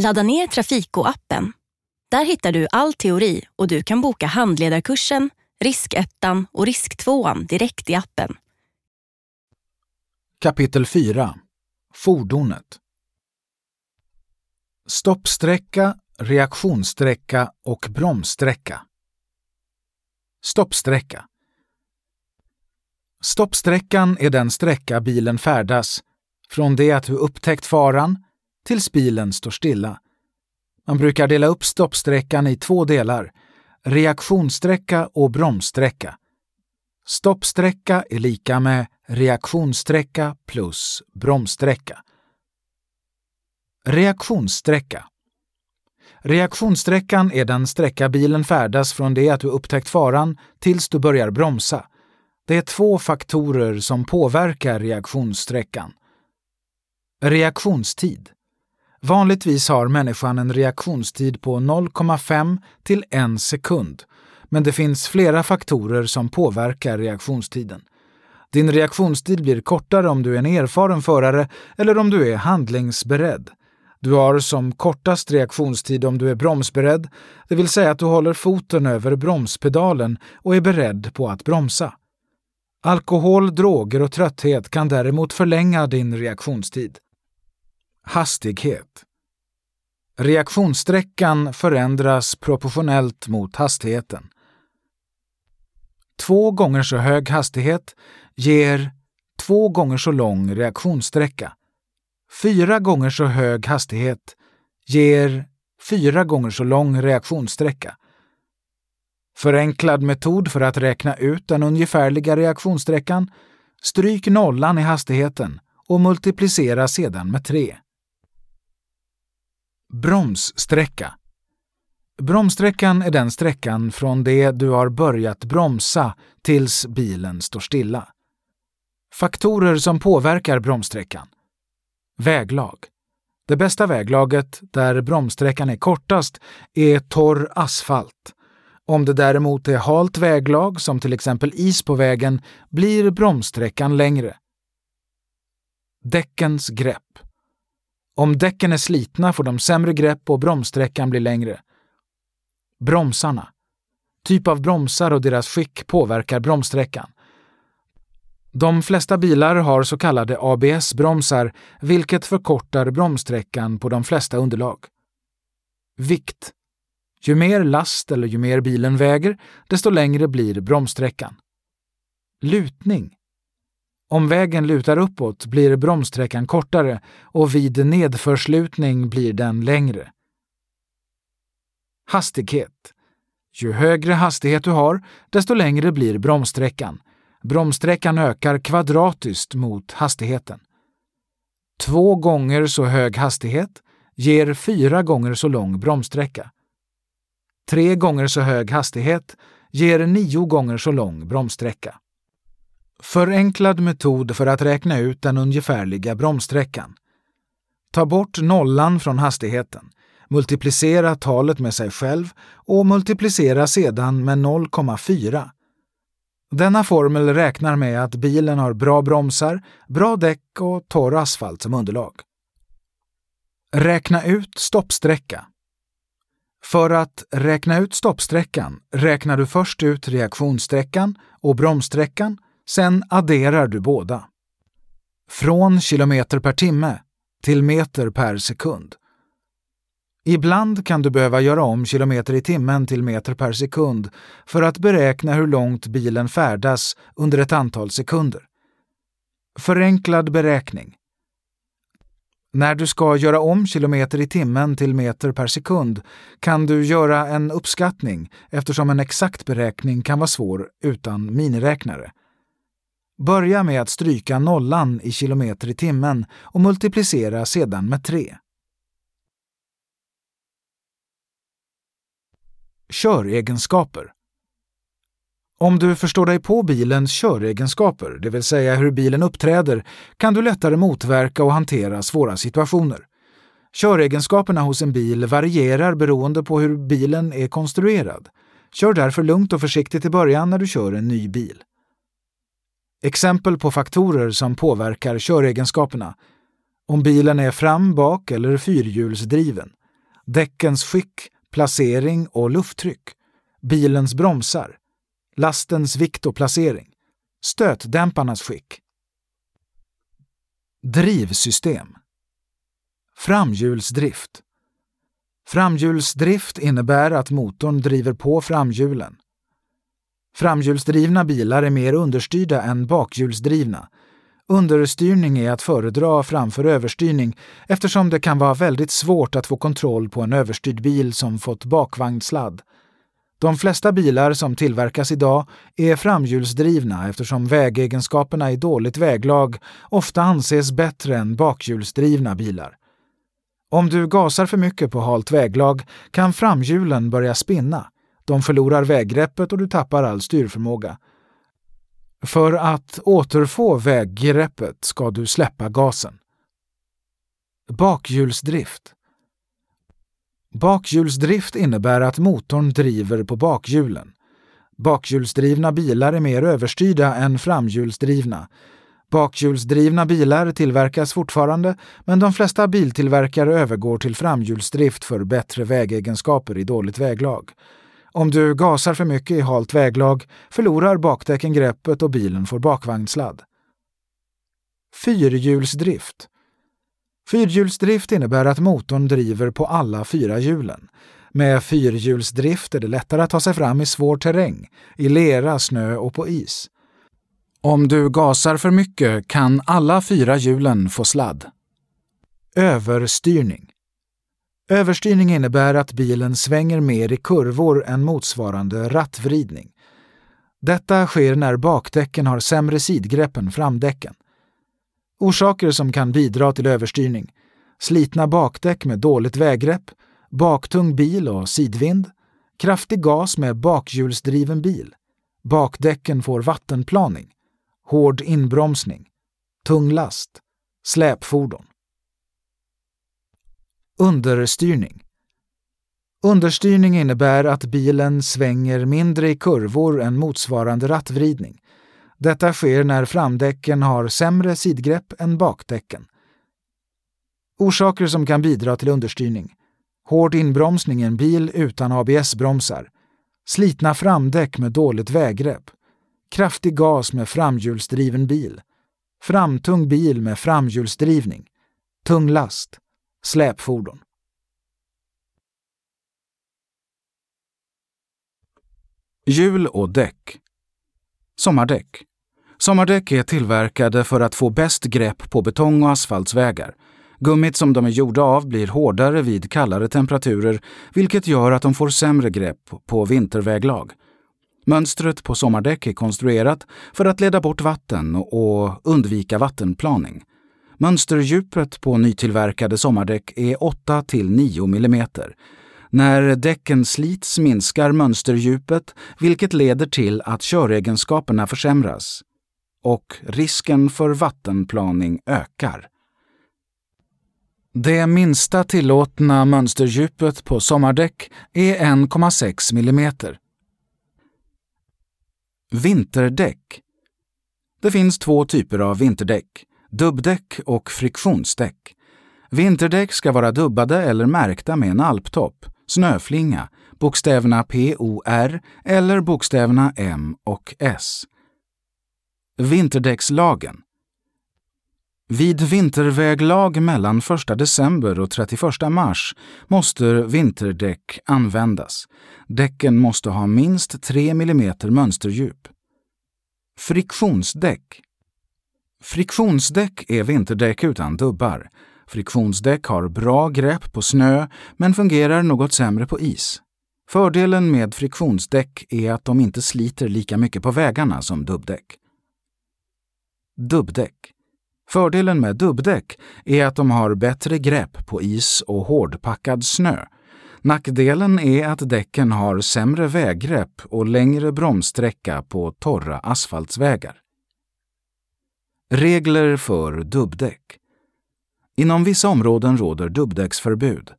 Ladda ner Trafiko-appen. Där hittar du all teori och du kan boka handledarkursen, riskettan och risktvåan direkt i appen. Kapitel 4 Fordonet Stoppsträcka, reaktionssträcka och bromssträcka. Stoppsträcka Stoppsträckan är den sträcka bilen färdas från det att du upptäckt faran tills bilen står stilla. Man brukar dela upp stoppsträckan i två delar, reaktionssträcka och bromssträcka. Stoppsträcka är lika med reaktionssträcka plus bromssträcka. Reaktionssträcka Reaktionssträckan är den sträcka bilen färdas från det att du upptäckt faran tills du börjar bromsa. Det är två faktorer som påverkar reaktionssträckan. Reaktionstid Vanligtvis har människan en reaktionstid på 0,5 till 1 sekund, men det finns flera faktorer som påverkar reaktionstiden. Din reaktionstid blir kortare om du är en erfaren förare eller om du är handlingsberedd. Du har som kortast reaktionstid om du är bromsberedd, det vill säga att du håller foten över bromspedalen och är beredd på att bromsa. Alkohol, droger och trötthet kan däremot förlänga din reaktionstid. Hastighet Reaktionssträckan förändras proportionellt mot hastigheten. Två gånger så hög hastighet ger två gånger så lång reaktionssträcka. Fyra gånger så hög hastighet ger fyra gånger så lång reaktionssträcka. Förenklad metod för att räkna ut den ungefärliga reaktionssträckan. Stryk nollan i hastigheten och multiplicera sedan med 3. Bromssträcka Bromssträckan är den sträckan från det du har börjat bromsa tills bilen står stilla. Faktorer som påverkar bromssträckan. Väglag. Det bästa väglaget, där bromssträckan är kortast, är torr asfalt. Om det däremot är halt väglag, som till exempel is på vägen, blir bromssträckan längre. Däckens grepp. Om däcken är slitna får de sämre grepp och bromssträckan blir längre. Bromsarna. Typ av bromsar och deras skick påverkar bromssträckan. De flesta bilar har så kallade ABS-bromsar, vilket förkortar bromssträckan på de flesta underlag. Vikt. Ju mer last eller ju mer bilen väger, desto längre blir bromssträckan. Lutning. Om vägen lutar uppåt blir bromssträckan kortare och vid nedförslutning blir den längre. Hastighet. Ju högre hastighet du har, desto längre blir bromssträckan. Bromssträckan ökar kvadratiskt mot hastigheten. Två gånger så hög hastighet ger fyra gånger så lång bromssträcka. Tre gånger så hög hastighet ger nio gånger så lång bromssträcka. Förenklad metod för att räkna ut den ungefärliga bromssträckan. Ta bort nollan från hastigheten, multiplicera talet med sig själv och multiplicera sedan med 0,4. Denna formel räknar med att bilen har bra bromsar, bra däck och torr asfalt som underlag. Räkna ut stoppsträcka. För att räkna ut stoppsträckan räknar du först ut reaktionssträckan och bromssträckan Sen adderar du båda. Från kilometer per timme till meter per sekund. Ibland kan du behöva göra om kilometer i timmen till meter per sekund för att beräkna hur långt bilen färdas under ett antal sekunder. Förenklad beräkning. När du ska göra om kilometer i timmen till meter per sekund kan du göra en uppskattning eftersom en exakt beräkning kan vara svår utan miniräknare. Börja med att stryka nollan i kilometer i timmen och multiplicera sedan med 3. Köregenskaper Om du förstår dig på bilens köregenskaper, det vill säga hur bilen uppträder, kan du lättare motverka och hantera svåra situationer. Köregenskaperna hos en bil varierar beroende på hur bilen är konstruerad. Kör därför lugnt och försiktigt i början när du kör en ny bil. Exempel på faktorer som påverkar köregenskaperna. Om bilen är fram-, bak eller fyrhjulsdriven. däckens skick, placering och lufttryck, bilens bromsar, lastens vikt och placering, stötdämparnas skick. Drivsystem Framhjulsdrift Framhjulsdrift innebär att motorn driver på framhjulen. Framhjulsdrivna bilar är mer understyrda än bakhjulsdrivna. Understyrning är att föredra framför överstyrning eftersom det kan vara väldigt svårt att få kontroll på en överstyrd bil som fått bakvagnssladd. De flesta bilar som tillverkas idag är framhjulsdrivna eftersom vägegenskaperna i dåligt väglag ofta anses bättre än bakhjulsdrivna bilar. Om du gasar för mycket på halt väglag kan framhjulen börja spinna. De förlorar väggreppet och du tappar all styrförmåga. För att återfå väggreppet ska du släppa gasen. Bakhjulsdrift Bakhjulsdrift innebär att motorn driver på bakhjulen. Bakhjulsdrivna bilar är mer överstyrda än framhjulsdrivna. Bakhjulsdrivna bilar tillverkas fortfarande, men de flesta biltillverkare övergår till framhjulsdrift för bättre vägegenskaper i dåligt väglag. Om du gasar för mycket i halt väglag förlorar bakdäcken greppet och bilen får bakvagnssladd. Fyrhjulsdrift Fyrhjulsdrift innebär att motorn driver på alla fyra hjulen. Med fyrhjulsdrift är det lättare att ta sig fram i svår terräng, i lera, snö och på is. Om du gasar för mycket kan alla fyra hjulen få sladd. Överstyrning Överstyrning innebär att bilen svänger mer i kurvor än motsvarande rattvridning. Detta sker när bakdäcken har sämre sidgrepp än framdäcken. Orsaker som kan bidra till överstyrning. Slitna bakdäck med dåligt väggrepp, baktung bil och sidvind, kraftig gas med bakhjulsdriven bil, bakdäcken får vattenplaning, hård inbromsning, tung last, släpfordon. Understyrning Understyrning innebär att bilen svänger mindre i kurvor än motsvarande rattvridning. Detta sker när framdäcken har sämre sidgrepp än bakdäcken. Orsaker som kan bidra till understyrning. Hård inbromsning i en bil utan ABS-bromsar. Slitna framdäck med dåligt väggrepp. Kraftig gas med framhjulsdriven bil. Framtung bil med framhjulsdrivning. Tung last. Släpfordon. Hjul och däck. Sommardäck. Sommardäck är tillverkade för att få bäst grepp på betong och asfaltsvägar. Gummit som de är gjorda av blir hårdare vid kallare temperaturer vilket gör att de får sämre grepp på vinterväglag. Mönstret på sommardäck är konstruerat för att leda bort vatten och undvika vattenplaning. Mönsterdjupet på nytillverkade sommardäck är 8–9 mm. När däcken slits minskar mönsterdjupet vilket leder till att köregenskaperna försämras och risken för vattenplaning ökar. Det minsta tillåtna mönsterdjupet på sommardäck är 1,6 mm. Vinterdäck Det finns två typer av vinterdäck, dubbdäck och friktionsdäck. Vinterdäck ska vara dubbade eller märkta med en alptopp, snöflinga, bokstäverna POR eller bokstäverna M och S. Vinterdäckslagen vid vinterväglag mellan 1 december och 31 mars måste vinterdäck användas. Däcken måste ha minst 3 mm mönsterdjup. Friktionsdäck Friktionsdäck är vinterdäck utan dubbar. Friktionsdäck har bra grepp på snö men fungerar något sämre på is. Fördelen med friktionsdäck är att de inte sliter lika mycket på vägarna som dubbdäck. Dubbdäck Fördelen med dubbdäck är att de har bättre grepp på is och hårdpackad snö. Nackdelen är att däcken har sämre väggrepp och längre bromssträcka på torra asfaltsvägar. Regler för dubbdäck Inom vissa områden råder dubbdäcksförbud.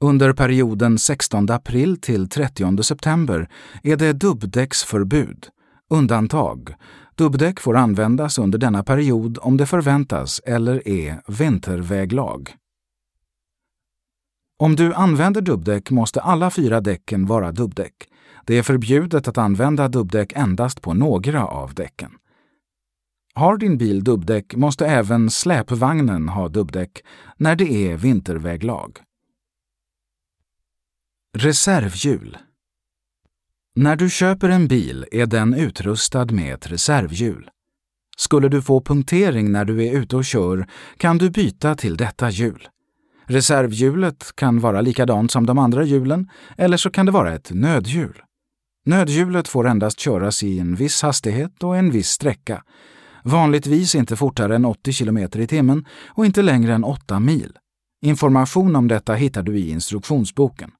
Under perioden 16 april till 30 september är det dubbdäcksförbud. Undantag Dubbdäck får användas under denna period om det förväntas eller är vinterväglag. Om du använder dubbdäck måste alla fyra däcken vara dubbdäck. Det är förbjudet att använda dubbdäck endast på några av däcken. Har din bil dubbdäck måste även släpvagnen ha dubbdäck när det är vinterväglag. Reservhjul När du köper en bil är den utrustad med ett reservhjul. Skulle du få punktering när du är ute och kör kan du byta till detta hjul. Reservhjulet kan vara likadant som de andra hjulen eller så kan det vara ett nödhjul. Nödhjulet får endast köras i en viss hastighet och en viss sträcka. Vanligtvis inte fortare än 80 km i timmen och inte längre än 8 mil. Information om detta hittar du i instruktionsboken.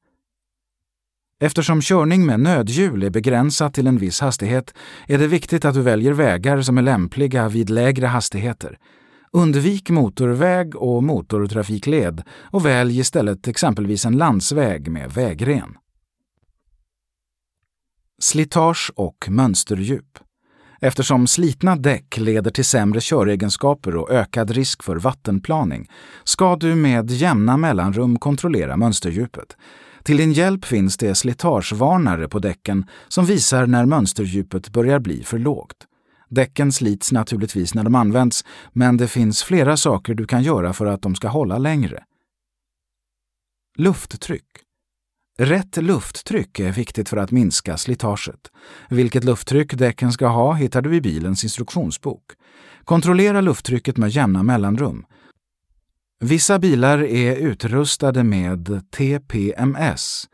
Eftersom körning med nödhjul är begränsat till en viss hastighet är det viktigt att du väljer vägar som är lämpliga vid lägre hastigheter. Undvik motorväg och motortrafikled och välj istället exempelvis en landsväg med vägren. Slitage och mönsterdjup. Eftersom slitna däck leder till sämre köregenskaper och ökad risk för vattenplaning ska du med jämna mellanrum kontrollera mönsterdjupet. Till din hjälp finns det slitagevarnare på däcken som visar när mönsterdjupet börjar bli för lågt. Däcken slits naturligtvis när de används, men det finns flera saker du kan göra för att de ska hålla längre. Lufttryck. Rätt lufttryck är viktigt för att minska slitaget. Vilket lufttryck däcken ska ha hittar du i bilens instruktionsbok. Kontrollera lufttrycket med jämna mellanrum. Vissa bilar är utrustade med TPMS,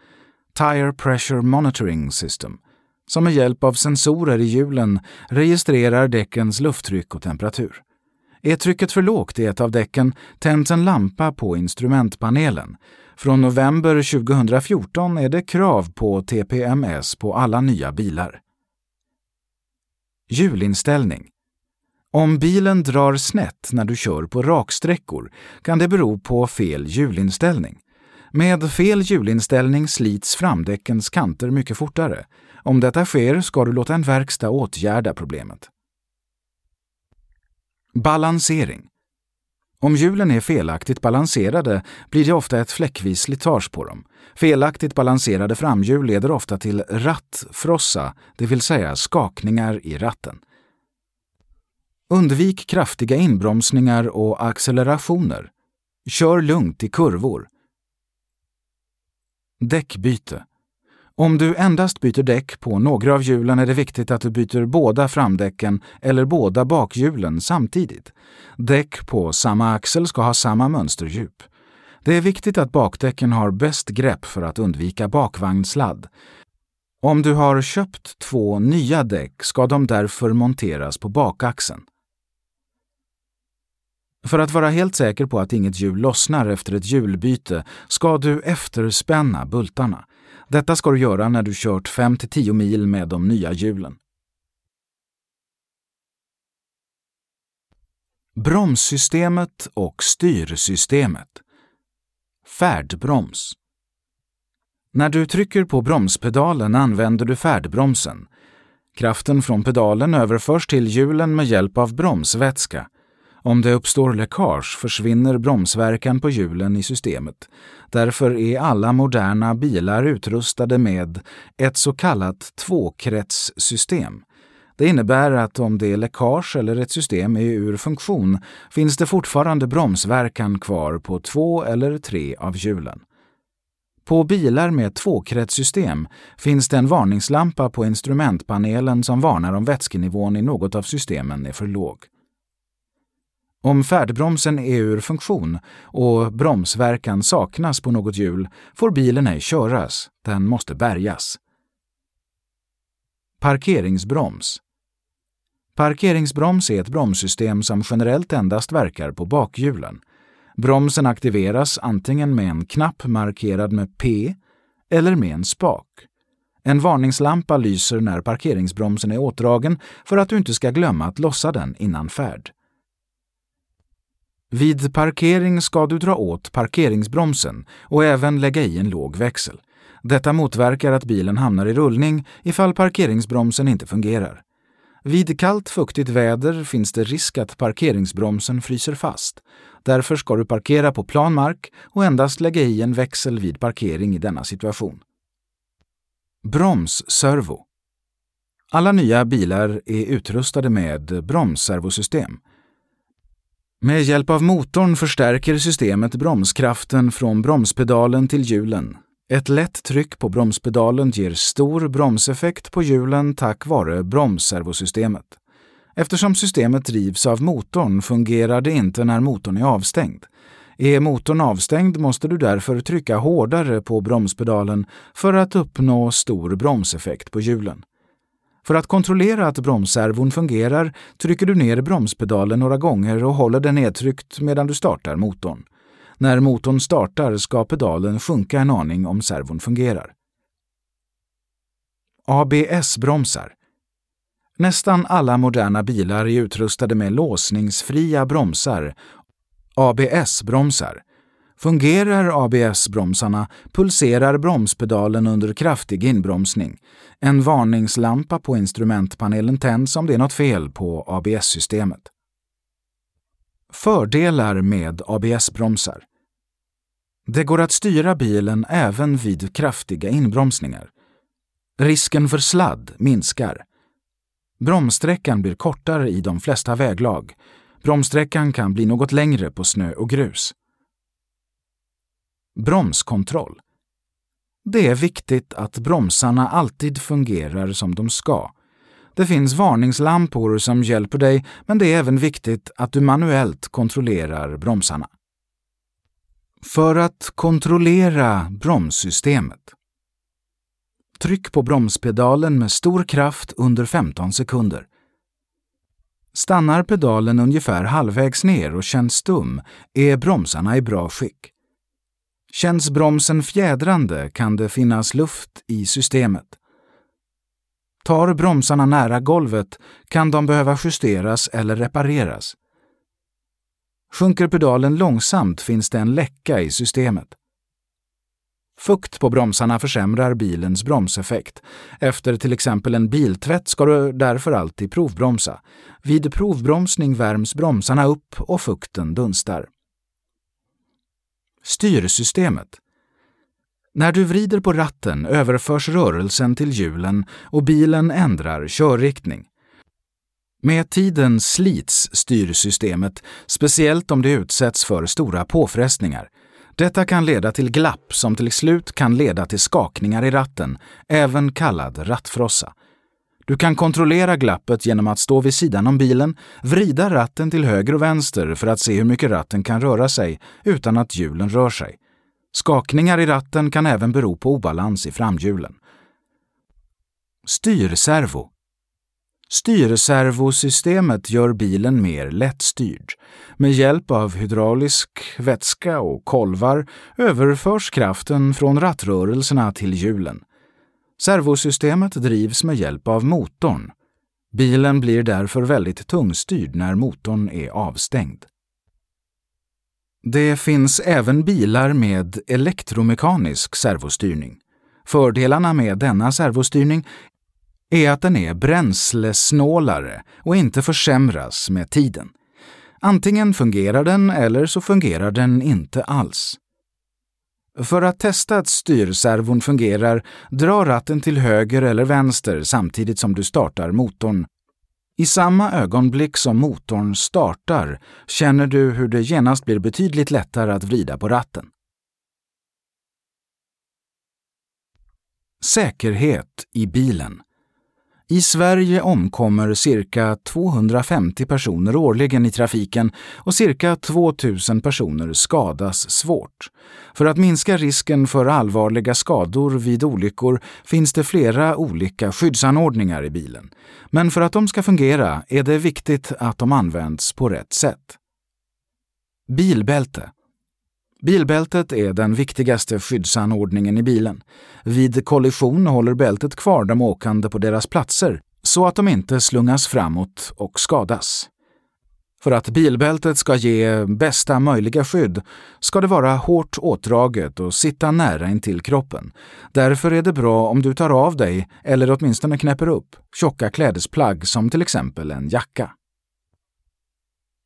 Tire Pressure Monitoring System, som med hjälp av sensorer i hjulen registrerar däckens lufttryck och temperatur. Är trycket för lågt i ett av däcken tänds en lampa på instrumentpanelen. Från november 2014 är det krav på TPMS på alla nya bilar. Hjulinställning om bilen drar snett när du kör på raksträckor kan det bero på fel hjulinställning. Med fel hjulinställning slits framdäckens kanter mycket fortare. Om detta sker ska du låta en verkstad åtgärda problemet. Balansering. Om hjulen är felaktigt balanserade blir det ofta ett fläckvis slitage på dem. Felaktigt balanserade framhjul leder ofta till rattfrossa, det vill säga skakningar i ratten. Undvik kraftiga inbromsningar och accelerationer. Kör lugnt i kurvor. Däckbyte. Om du endast byter däck på några av hjulen är det viktigt att du byter båda framdäcken eller båda bakhjulen samtidigt. Däck på samma axel ska ha samma mönsterdjup. Det är viktigt att bakdäcken har bäst grepp för att undvika bakvagnssladd. Om du har köpt två nya däck ska de därför monteras på bakaxeln. För att vara helt säker på att inget hjul lossnar efter ett hjulbyte ska du efterspänna bultarna. Detta ska du göra när du kört 5-10 mil med de nya hjulen. Bromssystemet och styrsystemet. Färdbroms. När du trycker på bromspedalen använder du färdbromsen. Kraften från pedalen överförs till hjulen med hjälp av bromsvätska. Om det uppstår läckage försvinner bromsverkan på hjulen i systemet. Därför är alla moderna bilar utrustade med ett så kallat tvåkretssystem. Det innebär att om det är läckage eller ett system är ur funktion finns det fortfarande bromsverkan kvar på två eller tre av hjulen. På bilar med tvåkretssystem finns det en varningslampa på instrumentpanelen som varnar om vätskenivån i något av systemen är för låg. Om färdbromsen är ur funktion och bromsverkan saknas på något hjul får bilen ej köras, den måste bärgas. Parkeringsbroms Parkeringsbroms är ett bromssystem som generellt endast verkar på bakhjulen. Bromsen aktiveras antingen med en knapp markerad med P eller med en spak. En varningslampa lyser när parkeringsbromsen är åtdragen för att du inte ska glömma att lossa den innan färd. Vid parkering ska du dra åt parkeringsbromsen och även lägga i en låg växel. Detta motverkar att bilen hamnar i rullning ifall parkeringsbromsen inte fungerar. Vid kallt fuktigt väder finns det risk att parkeringsbromsen fryser fast. Därför ska du parkera på plan mark och endast lägga i en växel vid parkering i denna situation. Bromsservo Alla nya bilar är utrustade med bromsservosystem. Med hjälp av motorn förstärker systemet bromskraften från bromspedalen till hjulen. Ett lätt tryck på bromspedalen ger stor bromseffekt på hjulen tack vare bromsservosystemet. Eftersom systemet drivs av motorn fungerar det inte när motorn är avstängd. Är motorn avstängd måste du därför trycka hårdare på bromspedalen för att uppnå stor bromseffekt på hjulen. För att kontrollera att bromsservon fungerar trycker du ner bromspedalen några gånger och håller den nedtryckt medan du startar motorn. När motorn startar ska pedalen sjunka en aning om servon fungerar. ABS-bromsar Nästan alla moderna bilar är utrustade med låsningsfria bromsar, ABS-bromsar. Fungerar ABS-bromsarna pulserar bromspedalen under kraftig inbromsning. En varningslampa på instrumentpanelen tänds om det är något fel på ABS-systemet. Fördelar med ABS-bromsar Det går att styra bilen även vid kraftiga inbromsningar. Risken för sladd minskar. Bromssträckan blir kortare i de flesta väglag. Bromssträckan kan bli något längre på snö och grus. Bromskontroll. Det är viktigt att bromsarna alltid fungerar som de ska. Det finns varningslampor som hjälper dig, men det är även viktigt att du manuellt kontrollerar bromsarna. För att kontrollera bromssystemet Tryck på bromspedalen med stor kraft under 15 sekunder. Stannar pedalen ungefär halvvägs ner och känns stum är bromsarna i bra skick. Känns bromsen fjädrande kan det finnas luft i systemet. Tar bromsarna nära golvet kan de behöva justeras eller repareras. Sjunker pedalen långsamt finns det en läcka i systemet. Fukt på bromsarna försämrar bilens bromseffekt. Efter till exempel en biltvätt ska du därför alltid provbromsa. Vid provbromsning värms bromsarna upp och fukten dunstar. Styrsystemet När du vrider på ratten överförs rörelsen till hjulen och bilen ändrar körriktning. Med tiden slits styrsystemet, speciellt om det utsätts för stora påfrestningar. Detta kan leda till glapp som till slut kan leda till skakningar i ratten, även kallad rattfrossa. Du kan kontrollera glappet genom att stå vid sidan om bilen, vrida ratten till höger och vänster för att se hur mycket ratten kan röra sig utan att hjulen rör sig. Skakningar i ratten kan även bero på obalans i framhjulen. Styrservo Styrservosystemet gör bilen mer lättstyrd. Med hjälp av hydraulisk vätska och kolvar överförs kraften från rattrörelserna till hjulen. Servosystemet drivs med hjälp av motorn. Bilen blir därför väldigt tungstyrd när motorn är avstängd. Det finns även bilar med elektromekanisk servostyrning. Fördelarna med denna servostyrning är att den är bränslesnålare och inte försämras med tiden. Antingen fungerar den eller så fungerar den inte alls. För att testa att styrservon fungerar, dra ratten till höger eller vänster samtidigt som du startar motorn. I samma ögonblick som motorn startar känner du hur det genast blir betydligt lättare att vrida på ratten. Säkerhet i bilen i Sverige omkommer cirka 250 personer årligen i trafiken och cirka 2000 personer skadas svårt. För att minska risken för allvarliga skador vid olyckor finns det flera olika skyddsanordningar i bilen. Men för att de ska fungera är det viktigt att de används på rätt sätt. Bilbälte Bilbältet är den viktigaste skyddsanordningen i bilen. Vid kollision håller bältet kvar de åkande på deras platser så att de inte slungas framåt och skadas. För att bilbältet ska ge bästa möjliga skydd ska det vara hårt åtdraget och sitta nära intill kroppen. Därför är det bra om du tar av dig, eller åtminstone knäpper upp, tjocka klädesplagg som till exempel en jacka.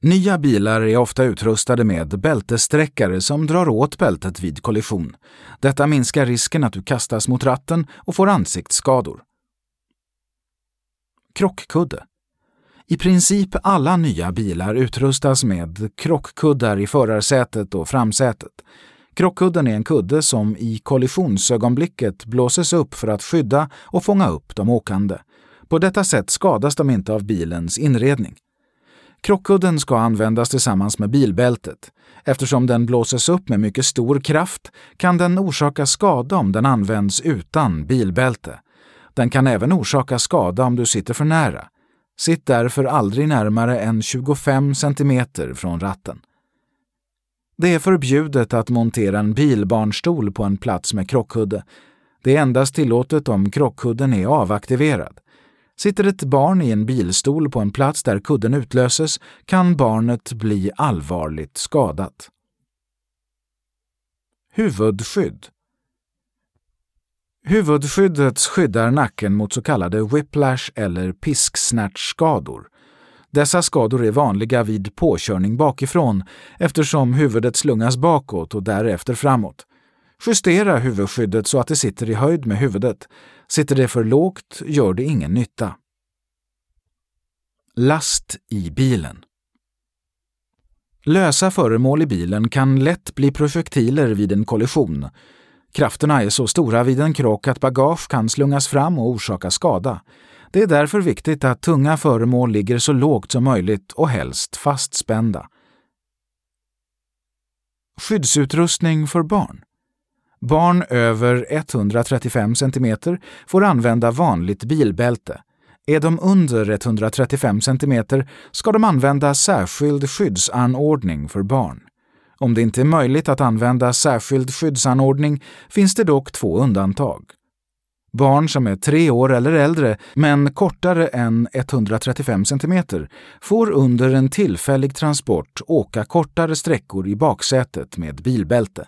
Nya bilar är ofta utrustade med bältessträckare som drar åt bältet vid kollision. Detta minskar risken att du kastas mot ratten och får ansiktsskador. Krockkudde i princip alla nya bilar utrustas med krockkuddar i förarsätet och framsätet. Krockkudden är en kudde som i kollisionsögonblicket blåses upp för att skydda och fånga upp de åkande. På detta sätt skadas de inte av bilens inredning. Krockkudden ska användas tillsammans med bilbältet. Eftersom den blåses upp med mycket stor kraft kan den orsaka skada om den används utan bilbälte. Den kan även orsaka skada om du sitter för nära. Sitt därför aldrig närmare än 25 cm från ratten. Det är förbjudet att montera en bilbarnstol på en plats med krockkudde. Det är endast tillåtet om krockkudden är avaktiverad. Sitter ett barn i en bilstol på en plats där kudden utlöses kan barnet bli allvarligt skadat. Huvudskydd Huvudskyddet skyddar nacken mot så kallade whiplash eller pisksnärtskador. Dessa skador är vanliga vid påkörning bakifrån eftersom huvudet slungas bakåt och därefter framåt. Justera huvudskyddet så att det sitter i höjd med huvudet. Sitter det för lågt gör det ingen nytta. Last i bilen Lösa föremål i bilen kan lätt bli projektiler vid en kollision. Krafterna är så stora vid en krock att bagage kan slungas fram och orsaka skada. Det är därför viktigt att tunga föremål ligger så lågt som möjligt och helst fastspända. Skyddsutrustning för barn Barn över 135 cm får använda vanligt bilbälte. Är de under 135 cm ska de använda särskild skyddsanordning för barn. Om det inte är möjligt att använda särskild skyddsanordning finns det dock två undantag. Barn som är tre år eller äldre, men kortare än 135 cm, får under en tillfällig transport åka kortare sträckor i baksätet med bilbälte.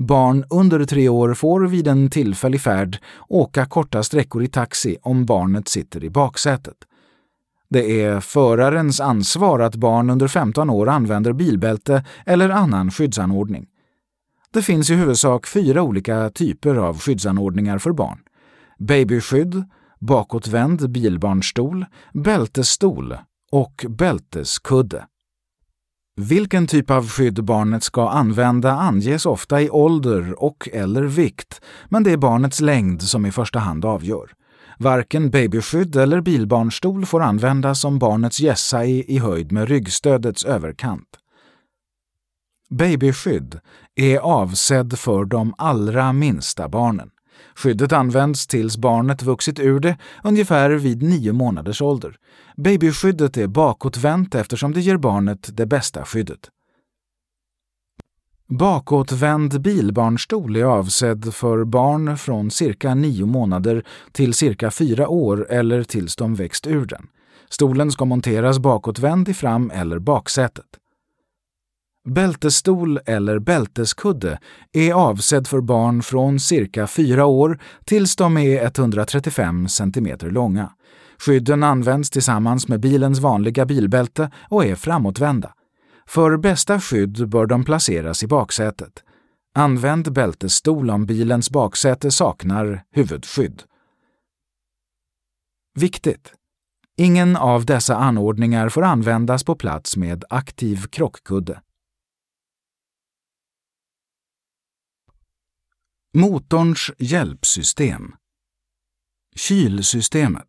Barn under tre år får vid en tillfällig färd åka korta sträckor i taxi om barnet sitter i baksätet. Det är förarens ansvar att barn under 15 år använder bilbälte eller annan skyddsanordning. Det finns i huvudsak fyra olika typer av skyddsanordningar för barn. Babyskydd, bakåtvänd bilbarnstol, bältesstol och bälteskudde. Vilken typ av skydd barnet ska använda anges ofta i ålder och eller vikt, men det är barnets längd som i första hand avgör. Varken babyskydd eller bilbarnstol får användas om barnets gässa är i höjd med ryggstödets överkant. Babyskydd är avsedd för de allra minsta barnen. Skyddet används tills barnet vuxit ur det, ungefär vid nio månaders ålder. Babyskyddet är bakåtvänt eftersom det ger barnet det bästa skyddet. Bakåtvänd bilbarnstol är avsedd för barn från cirka nio månader till cirka fyra år eller tills de växt ur den. Stolen ska monteras bakåtvänd i fram eller baksätet. Bältesstol eller bälteskudde är avsedd för barn från cirka fyra år tills de är 135 cm långa. Skydden används tillsammans med bilens vanliga bilbälte och är framåtvända. För bästa skydd bör de placeras i baksätet. Använd bältesstol om bilens baksäte saknar huvudskydd. Viktigt! Ingen av dessa anordningar får användas på plats med aktiv krockkudde. Motorns hjälpsystem Kylsystemet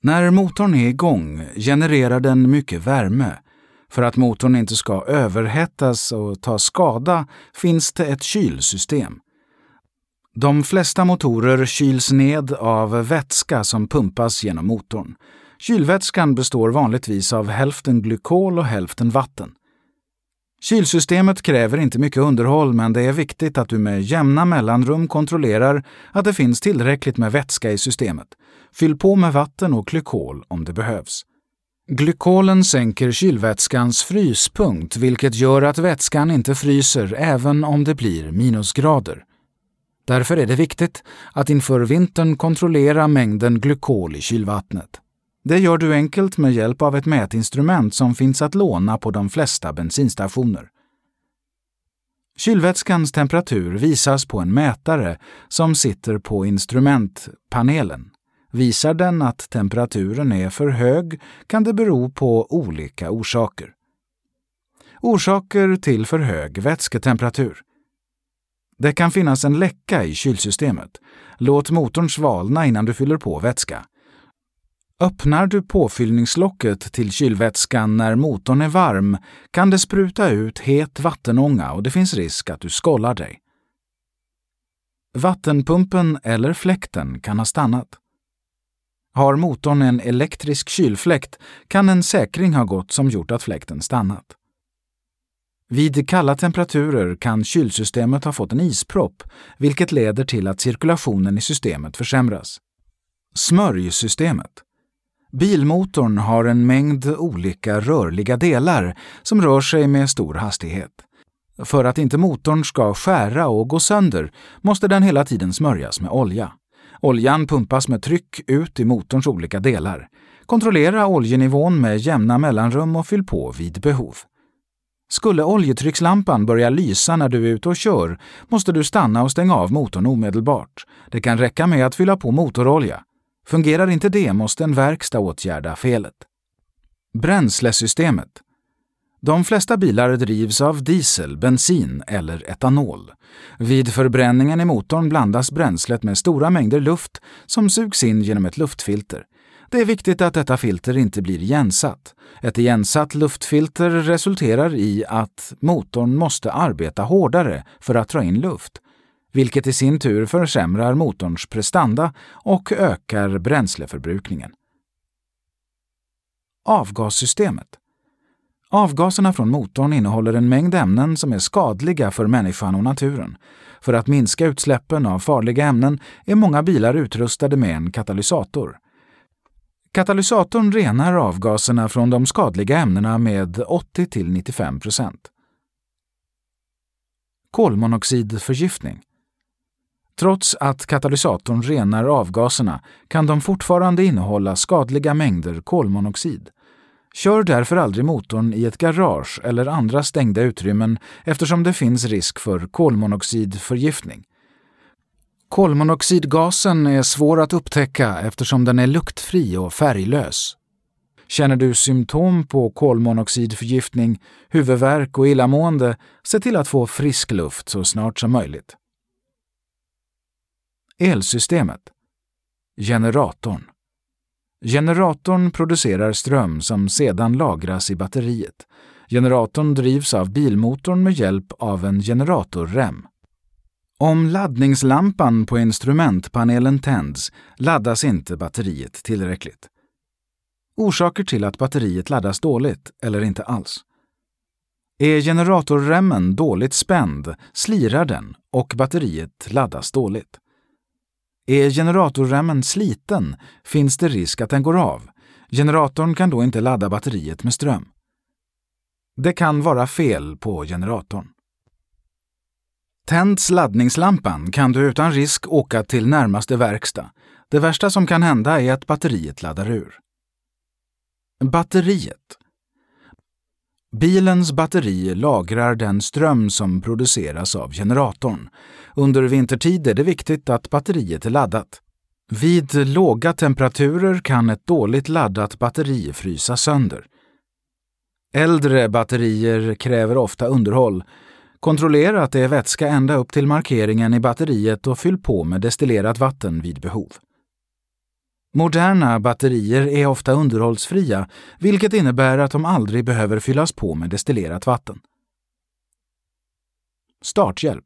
När motorn är igång genererar den mycket värme för att motorn inte ska överhettas och ta skada finns det ett kylsystem. De flesta motorer kyls ned av vätska som pumpas genom motorn. Kylvätskan består vanligtvis av hälften glykol och hälften vatten. Kylsystemet kräver inte mycket underhåll men det är viktigt att du med jämna mellanrum kontrollerar att det finns tillräckligt med vätska i systemet. Fyll på med vatten och glykol om det behövs. Glykolen sänker kylvätskans fryspunkt vilket gör att vätskan inte fryser även om det blir minusgrader. Därför är det viktigt att inför vintern kontrollera mängden glykol i kylvattnet. Det gör du enkelt med hjälp av ett mätinstrument som finns att låna på de flesta bensinstationer. Kylvätskans temperatur visas på en mätare som sitter på instrumentpanelen. Visar den att temperaturen är för hög kan det bero på olika orsaker. Orsaker till för hög vätsketemperatur. Det kan finnas en läcka i kylsystemet. Låt motorn svalna innan du fyller på vätska. Öppnar du påfyllningslocket till kylvätskan när motorn är varm kan det spruta ut het vattenånga och det finns risk att du skollar dig. Vattenpumpen eller fläkten kan ha stannat. Har motorn en elektrisk kylfläkt kan en säkring ha gått som gjort att fläkten stannat. Vid kalla temperaturer kan kylsystemet ha fått en ispropp, vilket leder till att cirkulationen i systemet försämras. Smörjsystemet. Bilmotorn har en mängd olika rörliga delar som rör sig med stor hastighet. För att inte motorn ska skära och gå sönder måste den hela tiden smörjas med olja. Oljan pumpas med tryck ut i motorns olika delar. Kontrollera oljenivån med jämna mellanrum och fyll på vid behov. Skulle oljetryckslampan börja lysa när du är ute och kör måste du stanna och stänga av motorn omedelbart. Det kan räcka med att fylla på motorolja. Fungerar inte det måste en verkstad åtgärda felet. Bränslesystemet. De flesta bilar drivs av diesel, bensin eller etanol. Vid förbränningen i motorn blandas bränslet med stora mängder luft som sugs in genom ett luftfilter. Det är viktigt att detta filter inte blir igensatt. Ett igensatt luftfilter resulterar i att motorn måste arbeta hårdare för att dra in luft, vilket i sin tur försämrar motorns prestanda och ökar bränsleförbrukningen. Avgassystemet Avgaserna från motorn innehåller en mängd ämnen som är skadliga för människan och naturen. För att minska utsläppen av farliga ämnen är många bilar utrustade med en katalysator. Katalysatorn renar avgaserna från de skadliga ämnena med 80-95 procent. Kolmonoxidförgiftning Trots att katalysatorn renar avgaserna kan de fortfarande innehålla skadliga mängder kolmonoxid. Kör därför aldrig motorn i ett garage eller andra stängda utrymmen eftersom det finns risk för kolmonoxidförgiftning. Kolmonoxidgasen är svår att upptäcka eftersom den är luktfri och färglös. Känner du symptom på kolmonoxidförgiftning, huvudvärk och illamående, se till att få frisk luft så snart som möjligt. Elsystemet Generatorn Generatorn producerar ström som sedan lagras i batteriet. Generatorn drivs av bilmotorn med hjälp av en generatorrem. Om laddningslampan på instrumentpanelen tänds laddas inte batteriet tillräckligt. Orsaker till att batteriet laddas dåligt eller inte alls. Är generatorremmen dåligt spänd slirar den och batteriet laddas dåligt. Är generatorremmen sliten finns det risk att den går av. Generatorn kan då inte ladda batteriet med ström. Det kan vara fel på generatorn. Tänds laddningslampan kan du utan risk åka till närmaste verkstad. Det värsta som kan hända är att batteriet laddar ur. Batteriet Bilens batteri lagrar den ström som produceras av generatorn. Under vintertid är det viktigt att batteriet är laddat. Vid låga temperaturer kan ett dåligt laddat batteri frysa sönder. Äldre batterier kräver ofta underhåll. Kontrollera att det är vätska ända upp till markeringen i batteriet och fyll på med destillerat vatten vid behov. Moderna batterier är ofta underhållsfria, vilket innebär att de aldrig behöver fyllas på med destillerat vatten. Starthjälp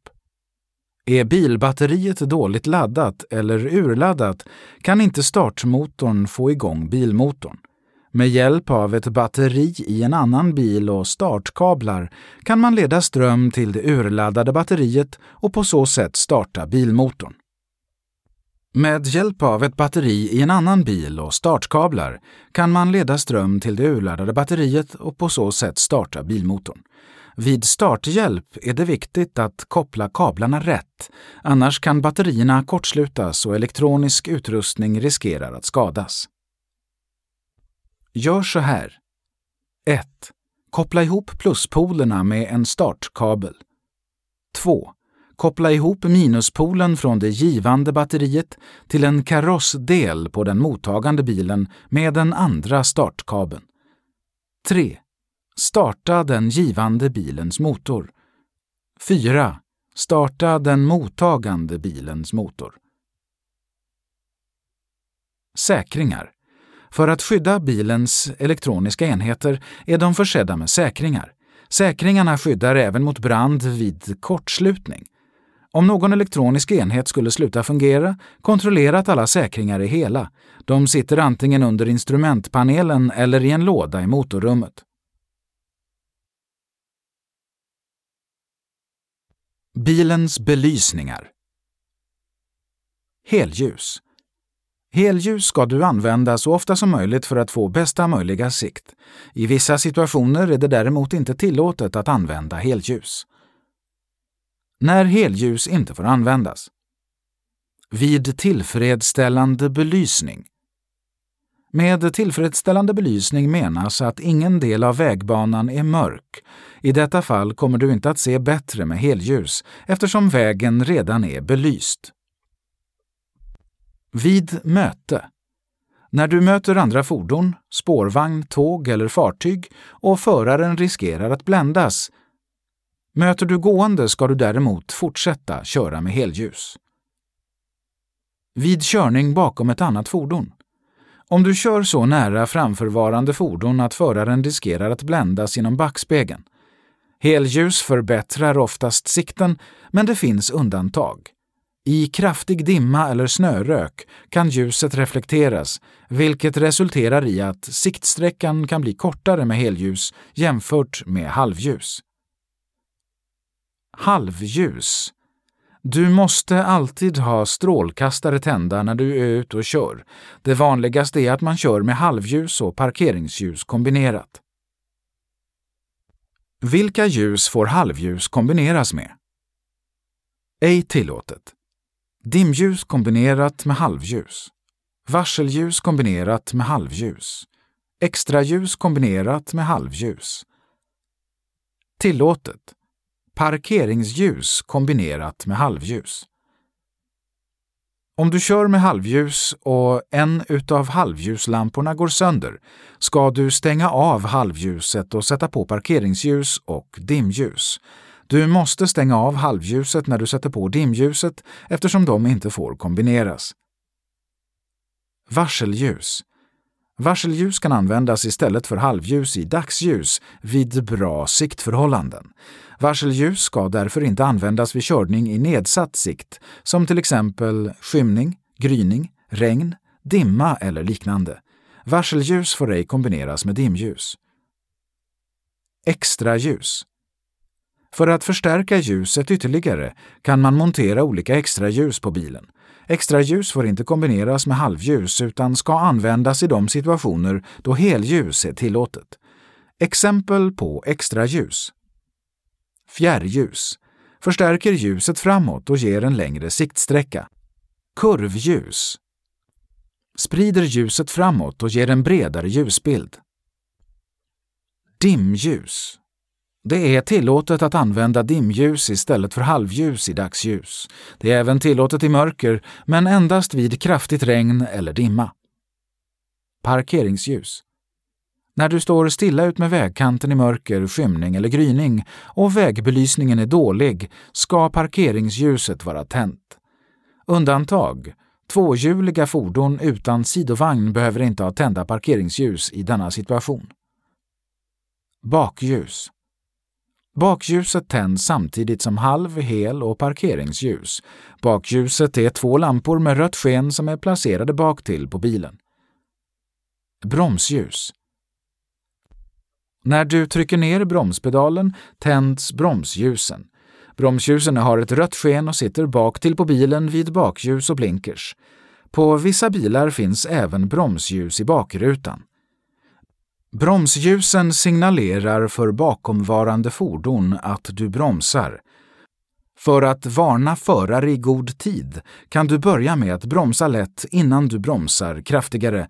Är bilbatteriet dåligt laddat eller urladdat kan inte startmotorn få igång bilmotorn. Med hjälp av ett batteri i en annan bil och startkablar kan man leda ström till det urladdade batteriet och på så sätt starta bilmotorn. Med hjälp av ett batteri i en annan bil och startkablar kan man leda ström till det urladdade batteriet och på så sätt starta bilmotorn. Vid starthjälp är det viktigt att koppla kablarna rätt, annars kan batterierna kortslutas och elektronisk utrustning riskerar att skadas. Gör så här. 1. Koppla ihop pluspolerna med en startkabel. 2. Koppla ihop minuspolen från det givande batteriet till en karossdel på den mottagande bilen med den andra startkabeln. 3. Starta den givande bilens motor. 4. Starta den mottagande bilens motor. Säkringar. För att skydda bilens elektroniska enheter är de försedda med säkringar. Säkringarna skyddar även mot brand vid kortslutning. Om någon elektronisk enhet skulle sluta fungera, kontrollera att alla säkringar är hela. De sitter antingen under instrumentpanelen eller i en låda i motorrummet. Bilens belysningar Helljus Helljus ska du använda så ofta som möjligt för att få bästa möjliga sikt. I vissa situationer är det däremot inte tillåtet att använda helljus. När helljus inte får användas. Vid tillfredsställande belysning. Med tillfredsställande belysning menas att ingen del av vägbanan är mörk. I detta fall kommer du inte att se bättre med helljus eftersom vägen redan är belyst. Vid möte. När du möter andra fordon, spårvagn, tåg eller fartyg och föraren riskerar att bländas. Möter du gående ska du däremot fortsätta köra med helljus. Vid körning bakom ett annat fordon. Om du kör så nära framförvarande fordon att föraren riskerar att bländas genom backspegeln. Helljus förbättrar oftast sikten, men det finns undantag. I kraftig dimma eller snörök kan ljuset reflekteras, vilket resulterar i att siktsträckan kan bli kortare med helljus jämfört med halvljus. Halvljus du måste alltid ha strålkastare tända när du är ute och kör. Det vanligaste är att man kör med halvljus och parkeringsljus kombinerat. Vilka ljus får halvljus kombineras med? Ej tillåtet. Dimljus kombinerat med halvljus. Varselljus kombinerat med halvljus. Extraljus kombinerat med halvljus. Tillåtet. Parkeringsljus kombinerat med halvljus. Om du kör med halvljus och en utav halvljuslamporna går sönder ska du stänga av halvljuset och sätta på parkeringsljus och dimljus. Du måste stänga av halvljuset när du sätter på dimljuset eftersom de inte får kombineras. Varselljus. Varselljus kan användas istället för halvljus i dagsljus vid bra siktförhållanden. Varselljus ska därför inte användas vid körning i nedsatt sikt, som till exempel skymning, gryning, regn, dimma eller liknande. Varselljus får ej kombineras med dimljus. Extraljus. För att förstärka ljuset ytterligare kan man montera olika extraljus på bilen. Extraljus får inte kombineras med halvljus utan ska användas i de situationer då helljus är tillåtet. Exempel på extraljus. Fjärrljus förstärker ljuset framåt och ger en längre siktsträcka. Kurvljus sprider ljuset framåt och ger en bredare ljusbild. Dimljus det är tillåtet att använda dimljus istället för halvljus i dagsljus. Det är även tillåtet i mörker, men endast vid kraftigt regn eller dimma. Parkeringsljus. När du står stilla ut med vägkanten i mörker, skymning eller gryning och vägbelysningen är dålig ska parkeringsljuset vara tänt. Undantag. Tvåhjuliga fordon utan sidovagn behöver inte ha tända parkeringsljus i denna situation. Bakljus. Bakljuset tänds samtidigt som halv-, hel och parkeringsljus. Bakljuset är två lampor med rött sken som är placerade baktill på bilen. Bromsljus. När du trycker ner bromspedalen tänds bromsljusen. Bromsljusen har ett rött sken och sitter baktill på bilen vid bakljus och blinkers. På vissa bilar finns även bromsljus i bakrutan. Bromsljusen signalerar för bakomvarande fordon att du bromsar. För att varna förare i god tid kan du börja med att bromsa lätt innan du bromsar kraftigare.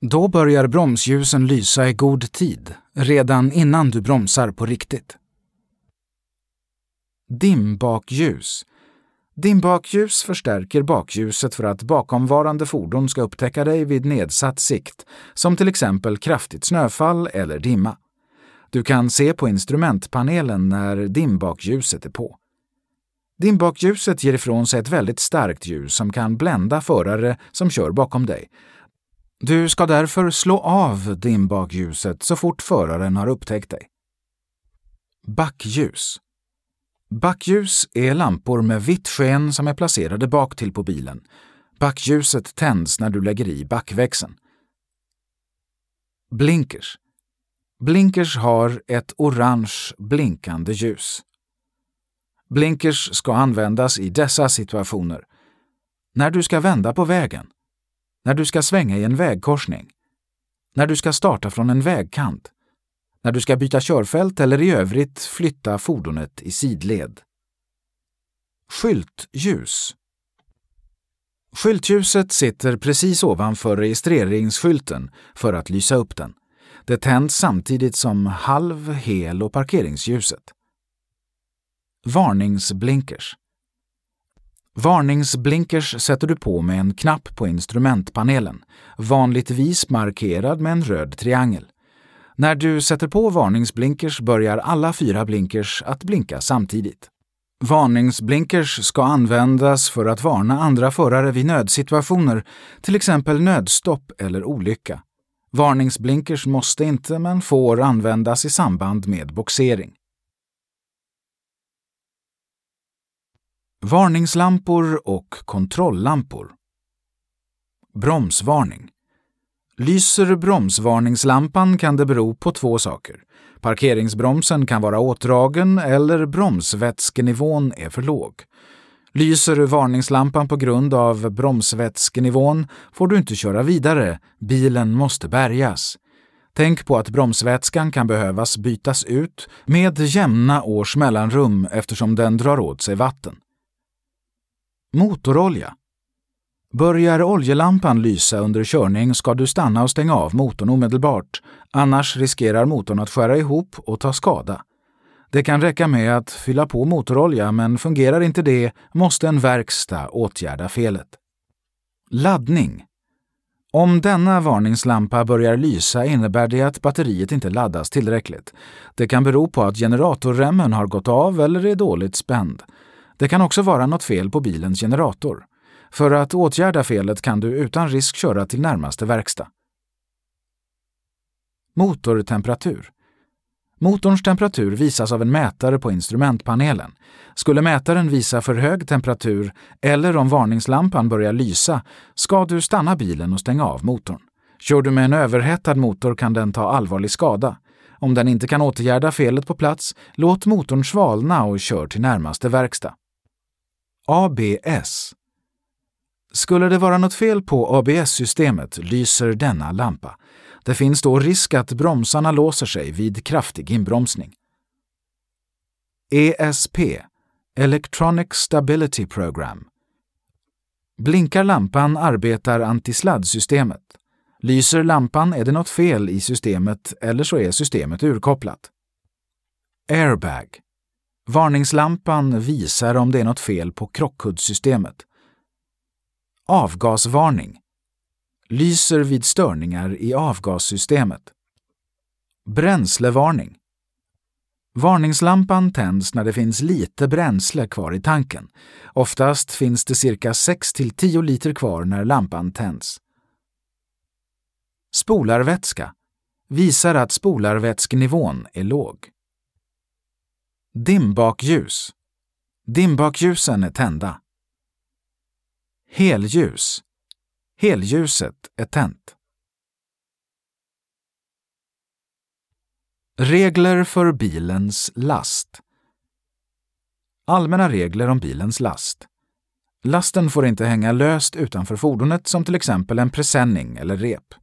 Då börjar bromsljusen lysa i god tid, redan innan du bromsar på riktigt. Dimbakljus Dimmbakljus förstärker bakljuset för att bakomvarande fordon ska upptäcka dig vid nedsatt sikt, som till exempel kraftigt snöfall eller dimma. Du kan se på instrumentpanelen när dimbakljuset är på. Dimbakljuset ger ifrån sig ett väldigt starkt ljus som kan blända förare som kör bakom dig. Du ska därför slå av dimbakljuset så fort föraren har upptäckt dig. Backljus Backljus är lampor med vitt sken som är placerade bak till på bilen. Backljuset tänds när du lägger i backväxeln. Blinkers Blinkers har ett orange blinkande ljus. Blinkers ska användas i dessa situationer. När du ska vända på vägen. När du ska svänga i en vägkorsning. När du ska starta från en vägkant när du ska byta körfält eller i övrigt flytta fordonet i sidled. Skyltljus Skyltljuset sitter precis ovanför registreringsskylten för att lysa upp den. Det tänds samtidigt som halv-, hel och parkeringsljuset. Varningsblinkers Varningsblinkers sätter du på med en knapp på instrumentpanelen, vanligtvis markerad med en röd triangel. När du sätter på varningsblinkers börjar alla fyra blinkers att blinka samtidigt. Varningsblinkers ska användas för att varna andra förare vid nödsituationer, till exempel nödstopp eller olycka. Varningsblinkers måste inte, men får användas i samband med boxering. Varningslampor och kontrolllampor. Bromsvarning. Lyser bromsvarningslampan kan det bero på två saker. Parkeringsbromsen kan vara åtdragen eller bromsvätskenivån är för låg. Lyser varningslampan på grund av bromsvätskenivån får du inte köra vidare, bilen måste bärgas. Tänk på att bromsvätskan kan behövas bytas ut med jämna års mellanrum eftersom den drar åt sig vatten. Motorolja Börjar oljelampan lysa under körning ska du stanna och stänga av motorn omedelbart, annars riskerar motorn att skära ihop och ta skada. Det kan räcka med att fylla på motorolja, men fungerar inte det måste en verkstad åtgärda felet. Laddning Om denna varningslampa börjar lysa innebär det att batteriet inte laddas tillräckligt. Det kan bero på att generatorremmen har gått av eller är dåligt spänd. Det kan också vara något fel på bilens generator. För att åtgärda felet kan du utan risk köra till närmaste verkstad. Motortemperatur Motorns temperatur visas av en mätare på instrumentpanelen. Skulle mätaren visa för hög temperatur eller om varningslampan börjar lysa ska du stanna bilen och stänga av motorn. Kör du med en överhettad motor kan den ta allvarlig skada. Om den inte kan åtgärda felet på plats, låt motorn svalna och kör till närmaste verkstad. ABS skulle det vara något fel på ABS-systemet lyser denna lampa. Det finns då risk att bromsarna låser sig vid kraftig inbromsning. ESP Electronic Stability Program Blinkar lampan arbetar antisladdsystemet. Lyser lampan är det något fel i systemet eller så är systemet urkopplat. Airbag Varningslampan visar om det är något fel på krockkuddssystemet. Avgasvarning. Lyser vid störningar i avgassystemet. Bränslevarning. Varningslampan tänds när det finns lite bränsle kvar i tanken. Oftast finns det cirka 6-10 liter kvar när lampan tänds. Spolarvätska visar att spolarvätskenivån är låg. Dimbakljus. Dimbakljusen är tända. Helljus. Helljuset är tänt. Regler för bilens last. Allmänna regler om bilens last. Lasten får inte hänga löst utanför fordonet som till exempel en presenning eller rep.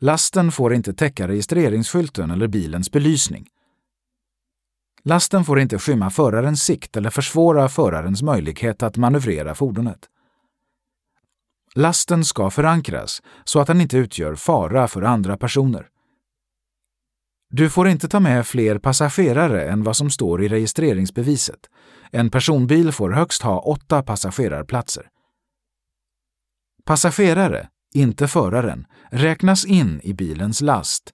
Lasten får inte täcka registreringsskylten eller bilens belysning. Lasten får inte skymma förarens sikt eller försvåra förarens möjlighet att manövrera fordonet. Lasten ska förankras så att den inte utgör fara för andra personer. Du får inte ta med fler passagerare än vad som står i registreringsbeviset. En personbil får högst ha åtta passagerarplatser. Passagerare, inte föraren, räknas in i bilens last.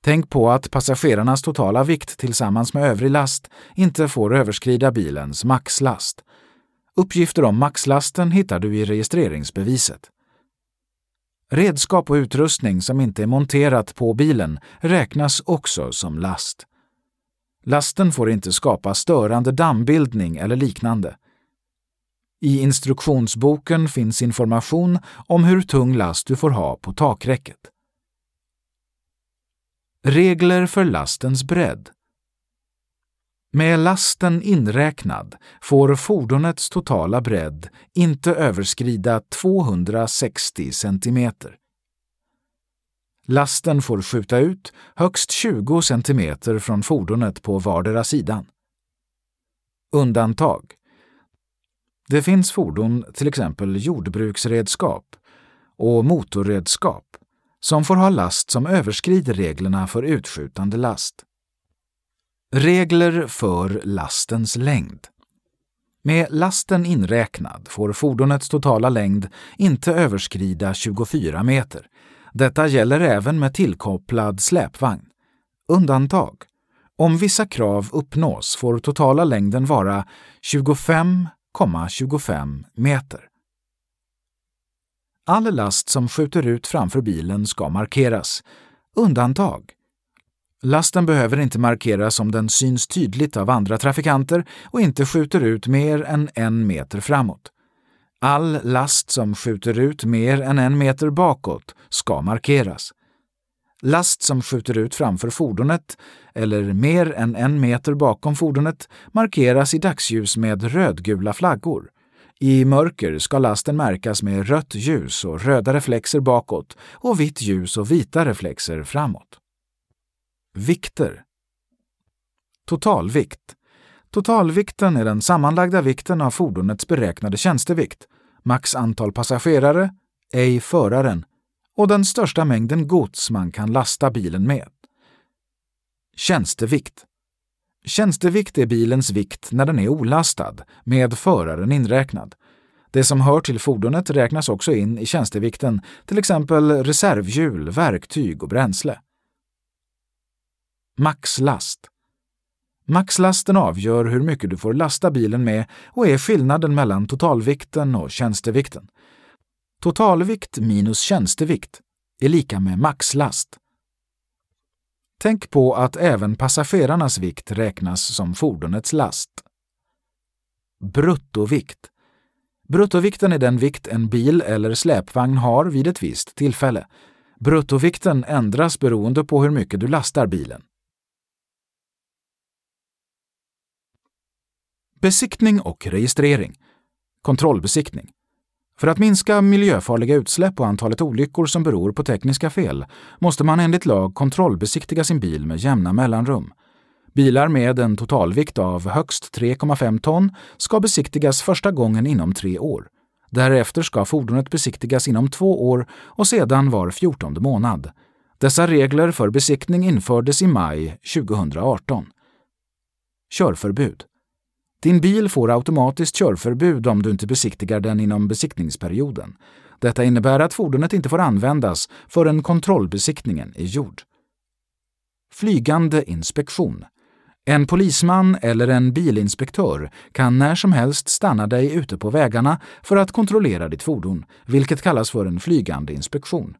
Tänk på att passagerarnas totala vikt tillsammans med övrig last inte får överskrida bilens maxlast. Uppgifter om maxlasten hittar du i registreringsbeviset. Redskap och utrustning som inte är monterat på bilen räknas också som last. Lasten får inte skapa störande dammbildning eller liknande. I instruktionsboken finns information om hur tung last du får ha på takräcket. Regler för lastens bredd med lasten inräknad får fordonets totala bredd inte överskrida 260 cm. Lasten får skjuta ut högst 20 cm från fordonet på vardera sidan. Undantag. Det finns fordon, till exempel jordbruksredskap och motorredskap, som får ha last som överskrider reglerna för utskjutande last. Regler för lastens längd. Med lasten inräknad får fordonets totala längd inte överskrida 24 meter. Detta gäller även med tillkopplad släpvagn. Undantag. Om vissa krav uppnås får totala längden vara 25,25 meter. All last som skjuter ut framför bilen ska markeras. Undantag. Lasten behöver inte markeras om den syns tydligt av andra trafikanter och inte skjuter ut mer än en meter framåt. All last som skjuter ut mer än en meter bakåt ska markeras. Last som skjuter ut framför fordonet eller mer än en meter bakom fordonet markeras i dagsljus med rödgula flaggor. I mörker ska lasten märkas med rött ljus och röda reflexer bakåt och vitt ljus och vita reflexer framåt. Vikter. Totalvikt. Totalvikten är den sammanlagda vikten av fordonets beräknade tjänstevikt, max antal passagerare, ej föraren, och den största mängden gods man kan lasta bilen med. Tjänstevikt. Tjänstevikt är bilens vikt när den är olastad, med föraren inräknad. Det som hör till fordonet räknas också in i tjänstevikten, till exempel reservhjul, verktyg och bränsle. Maxlast. Maxlasten avgör hur mycket du får lasta bilen med och är skillnaden mellan totalvikten och tjänstevikten. Totalvikt minus tjänstevikt är lika med maxlast. Tänk på att även passagerarnas vikt räknas som fordonets last. Bruttovikt. Bruttovikten är den vikt en bil eller släpvagn har vid ett visst tillfälle. Bruttovikten ändras beroende på hur mycket du lastar bilen. Besiktning och registrering. Kontrollbesiktning. För att minska miljöfarliga utsläpp och antalet olyckor som beror på tekniska fel måste man enligt lag kontrollbesiktiga sin bil med jämna mellanrum. Bilar med en totalvikt av högst 3,5 ton ska besiktigas första gången inom tre år. Därefter ska fordonet besiktigas inom två år och sedan var fjortonde månad. Dessa regler för besiktning infördes i maj 2018. Körförbud. Din bil får automatiskt körförbud om du inte besiktigar den inom besiktningsperioden. Detta innebär att fordonet inte får användas förrän kontrollbesiktningen är gjord. Flygande inspektion. En polisman eller en bilinspektör kan när som helst stanna dig ute på vägarna för att kontrollera ditt fordon, vilket kallas för en flygande inspektion.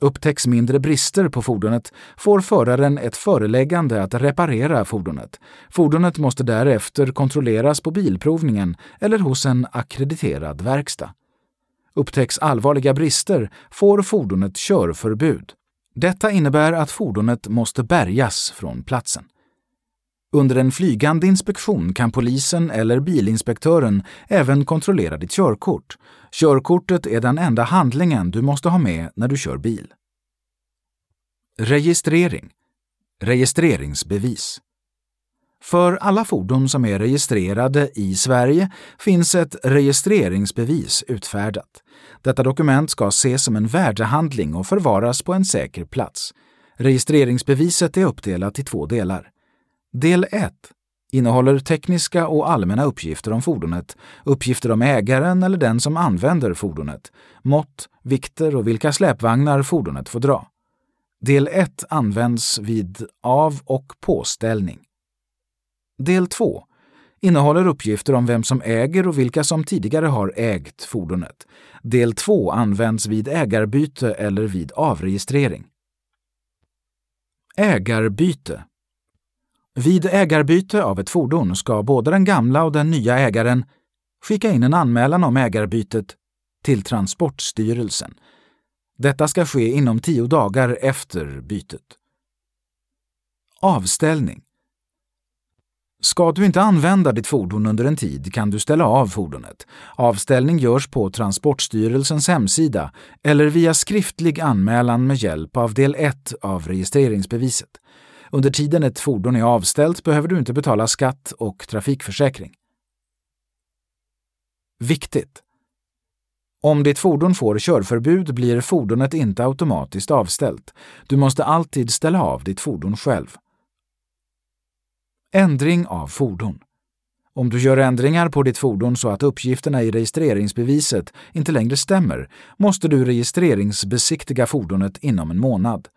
Upptäcks mindre brister på fordonet får föraren ett föreläggande att reparera fordonet. Fordonet måste därefter kontrolleras på bilprovningen eller hos en akkrediterad verkstad. Upptäcks allvarliga brister får fordonet körförbud. Detta innebär att fordonet måste bärgas från platsen. Under en flygande inspektion kan polisen eller bilinspektören även kontrollera ditt körkort. Körkortet är den enda handlingen du måste ha med när du kör bil. Registrering Registreringsbevis För alla fordon som är registrerade i Sverige finns ett registreringsbevis utfärdat. Detta dokument ska ses som en värdehandling och förvaras på en säker plats. Registreringsbeviset är uppdelat i två delar. Del 1 innehåller tekniska och allmänna uppgifter om fordonet, uppgifter om ägaren eller den som använder fordonet, mått, vikter och vilka släpvagnar fordonet får dra. Del 1 används vid av och påställning. Del 2 innehåller uppgifter om vem som äger och vilka som tidigare har ägt fordonet. Del 2 används vid ägarbyte eller vid avregistrering. Ägarbyte vid ägarbyte av ett fordon ska både den gamla och den nya ägaren skicka in en anmälan om ägarbytet till Transportstyrelsen. Detta ska ske inom tio dagar efter bytet. Avställning Ska du inte använda ditt fordon under en tid kan du ställa av fordonet. Avställning görs på Transportstyrelsens hemsida eller via skriftlig anmälan med hjälp av del 1 av registreringsbeviset. Under tiden ett fordon är avställt behöver du inte betala skatt och trafikförsäkring. Viktigt! Om ditt fordon får körförbud blir fordonet inte automatiskt avställt. Du måste alltid ställa av ditt fordon själv. Ändring av fordon. Om du gör ändringar på ditt fordon så att uppgifterna i registreringsbeviset inte längre stämmer måste du registreringsbesiktiga fordonet inom en månad.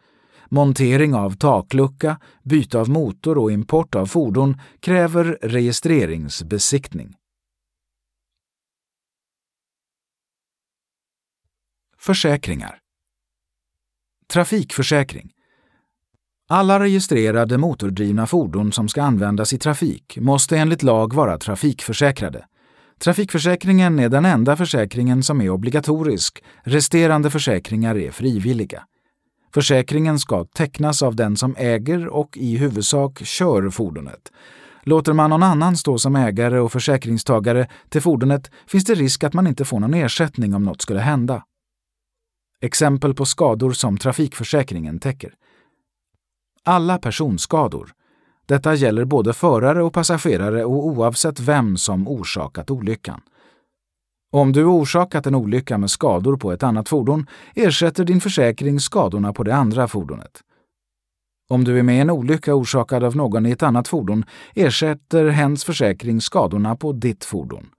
Montering av taklucka, byte av motor och import av fordon kräver registreringsbesiktning. Försäkringar Trafikförsäkring alla registrerade motordrivna fordon som ska användas i trafik måste enligt lag vara trafikförsäkrade. Trafikförsäkringen är den enda försäkringen som är obligatorisk, resterande försäkringar är frivilliga. Försäkringen ska tecknas av den som äger och i huvudsak kör fordonet. Låter man någon annan stå som ägare och försäkringstagare till fordonet finns det risk att man inte får någon ersättning om något skulle hända. Exempel på skador som trafikförsäkringen täcker. Alla personskador. Detta gäller både förare och passagerare och oavsett vem som orsakat olyckan. Om du orsakat en olycka med skador på ett annat fordon ersätter din försäkring skadorna på det andra fordonet. Om du är med i en olycka orsakad av någon i ett annat fordon ersätter hens försäkring skadorna på ditt fordon.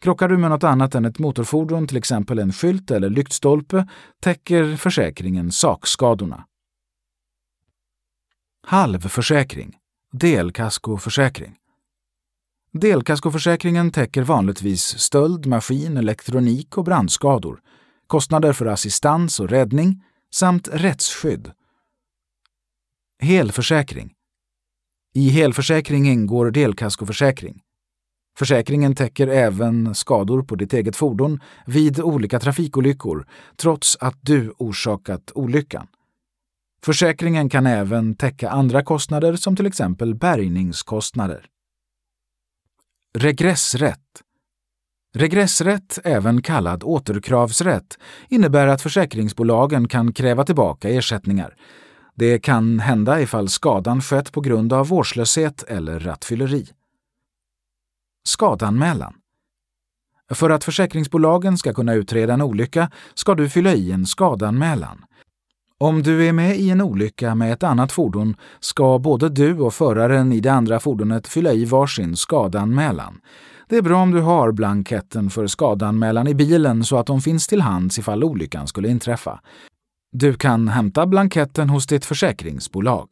Krockar du med något annat än ett motorfordon, till exempel en skylt eller lyktstolpe, täcker försäkringen sakskadorna. Halvförsäkring, delkaskoförsäkring. Delkaskoförsäkringen täcker vanligtvis stöld, maskin, elektronik och brandskador, kostnader för assistans och räddning samt rättsskydd. Helförsäkring. I helförsäkring ingår delkaskoförsäkring. Försäkringen täcker även skador på ditt eget fordon vid olika trafikolyckor, trots att du orsakat olyckan. Försäkringen kan även täcka andra kostnader som till exempel bärgningskostnader. Regressrätt Regressrätt, även kallad återkravsrätt, innebär att försäkringsbolagen kan kräva tillbaka ersättningar. Det kan hända ifall skadan skett på grund av vårdslöshet eller rattfylleri. Skadanmälan För att försäkringsbolagen ska kunna utreda en olycka ska du fylla i en skadanmälan. Om du är med i en olycka med ett annat fordon ska både du och föraren i det andra fordonet fylla i varsin skadanmälan. Det är bra om du har blanketten för skadanmälan i bilen så att de finns till hands ifall olyckan skulle inträffa. Du kan hämta blanketten hos ditt försäkringsbolag.